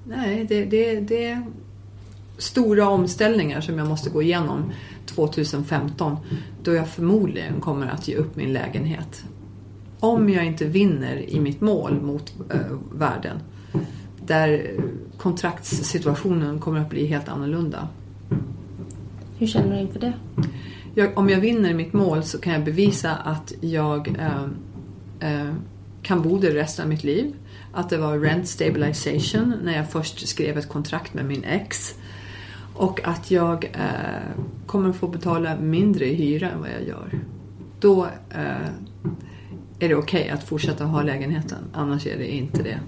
nej, det, det, det är stora omställningar som jag måste gå igenom 2015 då jag förmodligen kommer att ge upp min lägenhet. Om jag inte vinner i mitt mål mot äh, världen där kontraktssituationen kommer att bli helt annorlunda. Hur känner du inför det? Jag, om jag vinner mitt mål så kan jag bevisa att jag äh, äh, kan bo där resten av mitt liv. Att det var rent stabilization när jag först skrev ett kontrakt med min ex. Och att jag eh, kommer få betala mindre i hyra än vad jag gör. Då eh, är det okej okay att fortsätta ha lägenheten. Annars är det inte det.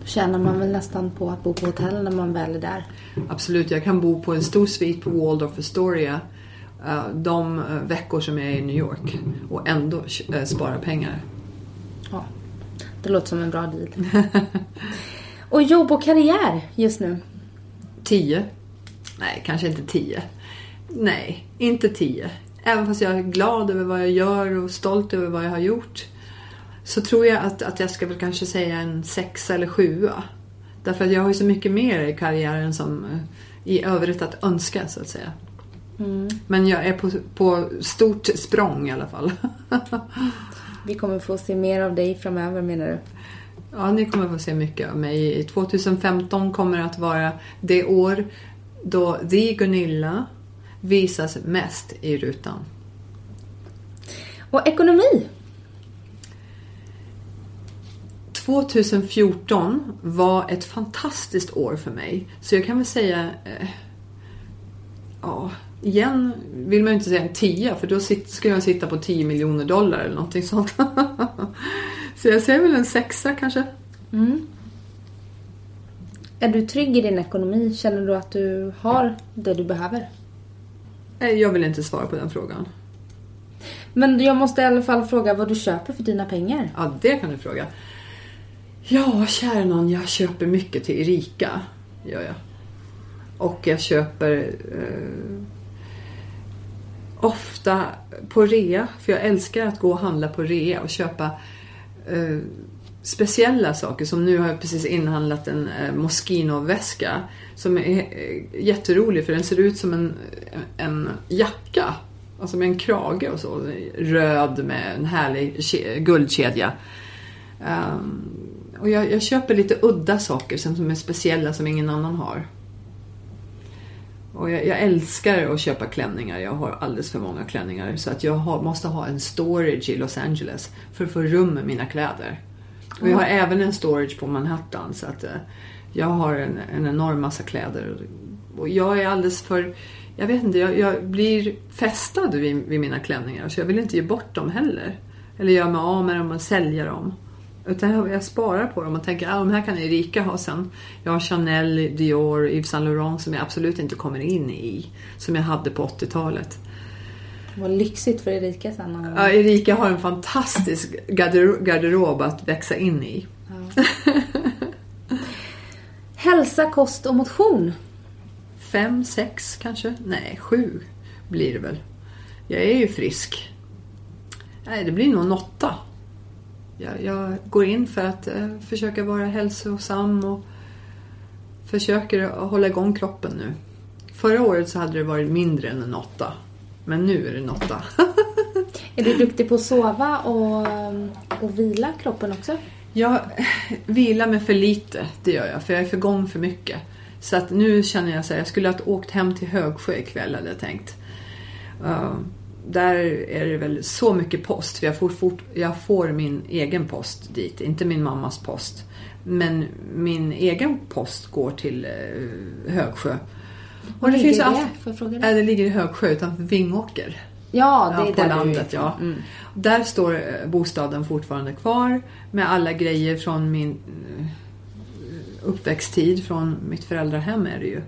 Då tjänar man väl nästan på att bo på hotell när man väl är där? Absolut. Jag kan bo på en stor svit på Waldorf Astoria eh, de eh, veckor som jag är i New York och ändå eh, spara pengar. Ja, det låter som en bra deal. och jobb och karriär just nu? Tio. Nej, kanske inte tio. Nej, inte tio. Även fast jag är glad över vad jag gör och stolt över vad jag har gjort. så tror jag att, att jag ska väl kanske säga en sexa eller sjua. Därför att jag har ju så mycket mer i karriären som eh, i övrigt att önska så att säga. Men jag är på, på stort språng i alla fall. Vi kommer få se mer av dig framöver menar du? Ja, ni kommer få se mycket av mig. 2015 kommer att vara det år då The Gunilla visas mest i rutan. Och ekonomi? 2014 var ett fantastiskt år för mig. Så jag kan väl säga... Eh, ja, igen vill man ju inte säga en tia för då skulle jag sitta på 10 miljoner dollar eller någonting sånt. så jag säger väl en sexa kanske. Är du trygg i din ekonomi? Känner du att du har det du behöver? Jag vill inte svara på den frågan. Men jag måste i alla fall fråga vad du köper för dina pengar. Ja, det kan du fråga. Ja, kära någon, jag köper mycket till Erika. Gör jag. Och jag köper eh, ofta på rea. För jag älskar att gå och handla på rea och köpa eh, speciella saker. Som nu har jag precis inhandlat en eh, Moschino-väska. Som är eh, jätterolig för den ser ut som en, en jacka. Alltså med en krage och så. Röd med en härlig guldkedja. Um, och jag, jag köper lite udda saker som, som är speciella som ingen annan har. Och jag, jag älskar att köpa klänningar. Jag har alldeles för många klänningar. Så att jag har, måste ha en storage i Los Angeles för att få rum med mina kläder. Och jag har även en storage på Manhattan. Så att eh, jag har en, en enorm massa kläder. Och jag är alldeles för... Jag vet inte, jag, jag blir fästad vid, vid mina klänningar. Så jag vill inte ge bort dem heller. Eller göra mig av med dem och sälja dem. Utan jag, sparar på dem och tänker att ah, de här kan Erika ha sen. Jag har Chanel, Dior, Yves Saint Laurent som jag absolut inte kommer in i. Som jag hade på 80-talet. Vad lyxigt för Erika sen. Ja, Erika har en fantastisk garder- garderob att växa in i. Hälsa, kost och motion. Fem, sex kanske? Nej, sju blir det väl. Jag är ju frisk. Nej, det blir nog en åtta. Jag, jag går in för att eh, försöka vara hälsosam och försöker hålla igång kroppen nu. Förra året så hade det varit mindre än en åtta. Men nu är det en åtta. Är du duktig på att sova och, och vila kroppen också? Jag vilar mig för lite, det gör jag. För jag är för gång för mycket. Så att nu känner jag så här, jag skulle ha åkt hem till Högsjö ikväll hade jag tänkt. Uh, där är det väl så mycket post. För jag får, fort, jag får min egen post dit, inte min mammas post. Men min egen post går till uh, Högsjö. Och ju det? allt- Får jag fråga Nej, det? det ligger i Högsjö utanför Vingåker. Ja, det är Ja, på där du är landet, ifrån. ja. Mm. Där står eh, bostaden fortfarande kvar med alla grejer från min eh, uppväxttid, från mitt föräldrahem är det ju.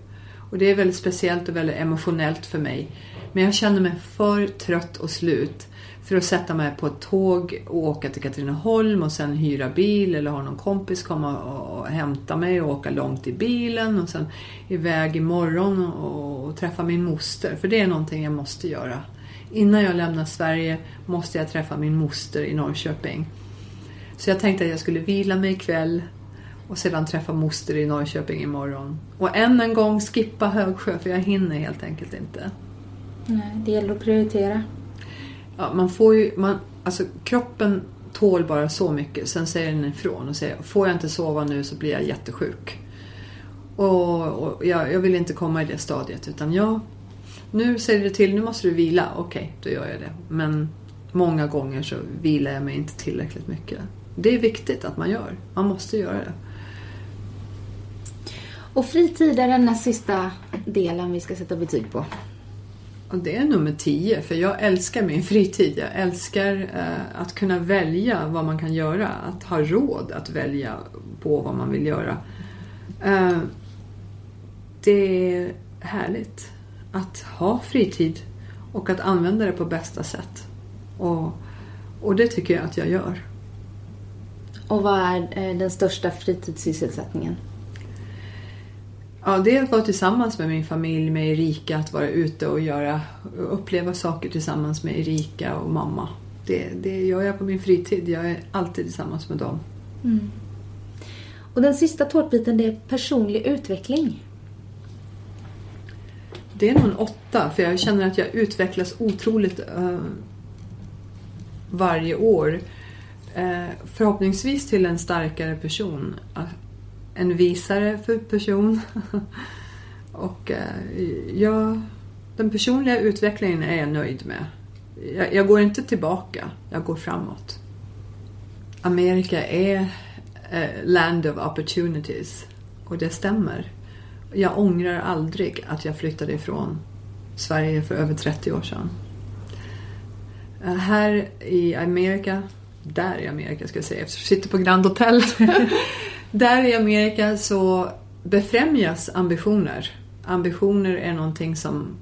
Och det är väldigt speciellt och väldigt emotionellt för mig. Men jag känner mig för trött och slut för att sätta mig på ett tåg och åka till Katrineholm och sen hyra bil eller ha någon kompis komma och hämta mig och åka långt i bilen och sen iväg imorgon och, och träffa min moster. För det är någonting jag måste göra. Innan jag lämnar Sverige måste jag träffa min moster i Norrköping. Så jag tänkte att jag skulle vila mig ikväll och sedan träffa moster i Norrköping imorgon. Och än en gång skippa Högsjö för jag hinner helt enkelt inte. Nej, det gäller att prioritera. Ja, man får ju, man, alltså kroppen tål bara så mycket. Sen säger den ifrån och säger får jag inte sova nu så blir jag jättesjuk. Och, och jag, jag vill inte komma i det stadiet utan jag, nu säger det till, nu måste du vila. Okej, då gör jag det. Men många gånger så vilar jag mig inte tillräckligt mycket. Det är viktigt att man gör. Man måste göra det. Och fritid är den sista delen vi ska sätta betyg på. Och det är nummer tio, för jag älskar min fritid. Jag älskar eh, att kunna välja vad man kan göra. Att ha råd att välja på vad man vill göra. Eh, det är härligt att ha fritid och att använda det på bästa sätt. Och, och det tycker jag att jag gör. Och vad är eh, den största fritidssysselsättningen? Ja, det är att vara tillsammans med min familj, med Erika, att vara ute och göra, uppleva saker tillsammans med Erika och mamma. det, det gör jag på min fritid. Jag är alltid tillsammans med dem. Och den sista tårtbiten det är personlig utveckling. Det är nog en åtta, för jag känner att jag utvecklas otroligt eh, varje år. Eh, förhoppningsvis till en starkare person. Eh, en visare för person. Och eh, jag, den personliga utvecklingen är jag nöjd med. Jag, jag går inte tillbaka, jag går framåt. Amerika är eh, land of opportunities. Och det stämmer. Jag ångrar aldrig att jag flyttade ifrån Sverige för över 30 år sedan. Eh, här i Amerika, där i Amerika ska jag säga, eftersom jag sitter på Grand Hotel. där i Amerika så befrämjas ambitioner. Ambitioner är någonting som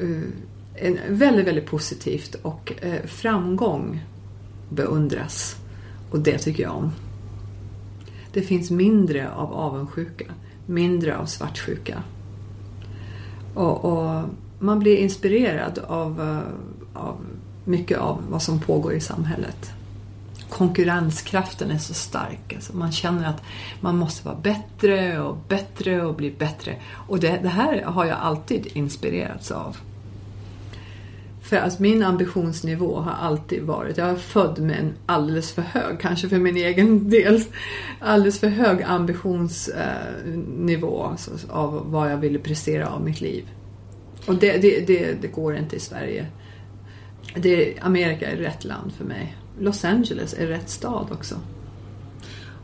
eh, är väldigt, väldigt positivt och eh, framgång beundras. Och det tycker jag om. Det finns mindre av avundsjuka, mindre av svartsjuka. Och, och man blir inspirerad av, eh, av mycket av vad som pågår i samhället. Konkurrenskraften är så stark. Alltså man känner att man måste vara bättre och bättre och bli bättre. Och det, det här har jag alltid inspirerats av. För alltså min ambitionsnivå har alltid varit, jag är född med en alldeles för hög, kanske för min egen del, alldeles för hög ambitionsnivå eh, alltså, av vad jag ville prestera av mitt liv. Och det, det, det, det går inte i Sverige. Det, Amerika är rätt land för mig. Los Angeles är rätt stad också.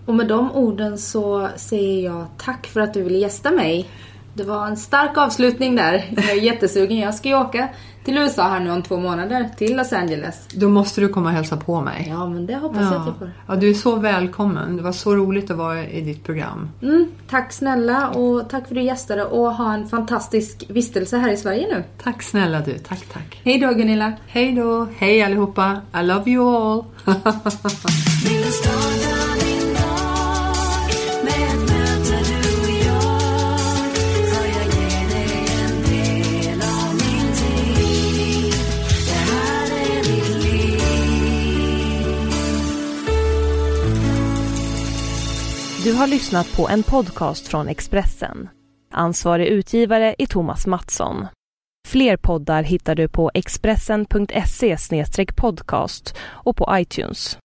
Och med de orden så säger jag tack för att du ville gästa mig. Det var en stark avslutning där. Jag är jättesugen. Jag ska ju åka till USA här nu om två månader, till Los Angeles. Då måste du komma och hälsa på mig. Ja, men det hoppas jag att jag får. ja, du är så välkommen. Det var så roligt att vara i ditt program. Mm, tack snälla och tack för att du gästade och ha en fantastisk vistelse här i Sverige nu. Tack snälla du. Tack, tack. Hej då Gunilla! Hej då. Hej allihopa. I love you all. Du har lyssnat på en podcast från Expressen. Ansvarig utgivare är Thomas Mattsson. Fler poddar hittar du på expressen.se podcast och på iTunes.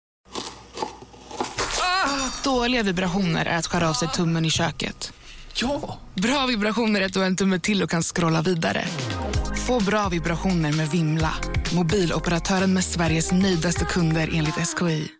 Dåliga vibrationer är att skära av sig tummen i köket. Ja! Bra vibrationer är att du har en tumme till och kan scrolla vidare. Få bra vibrationer med Vimla. Mobiloperatören med Sveriges nöjdaste kunder enligt SKI.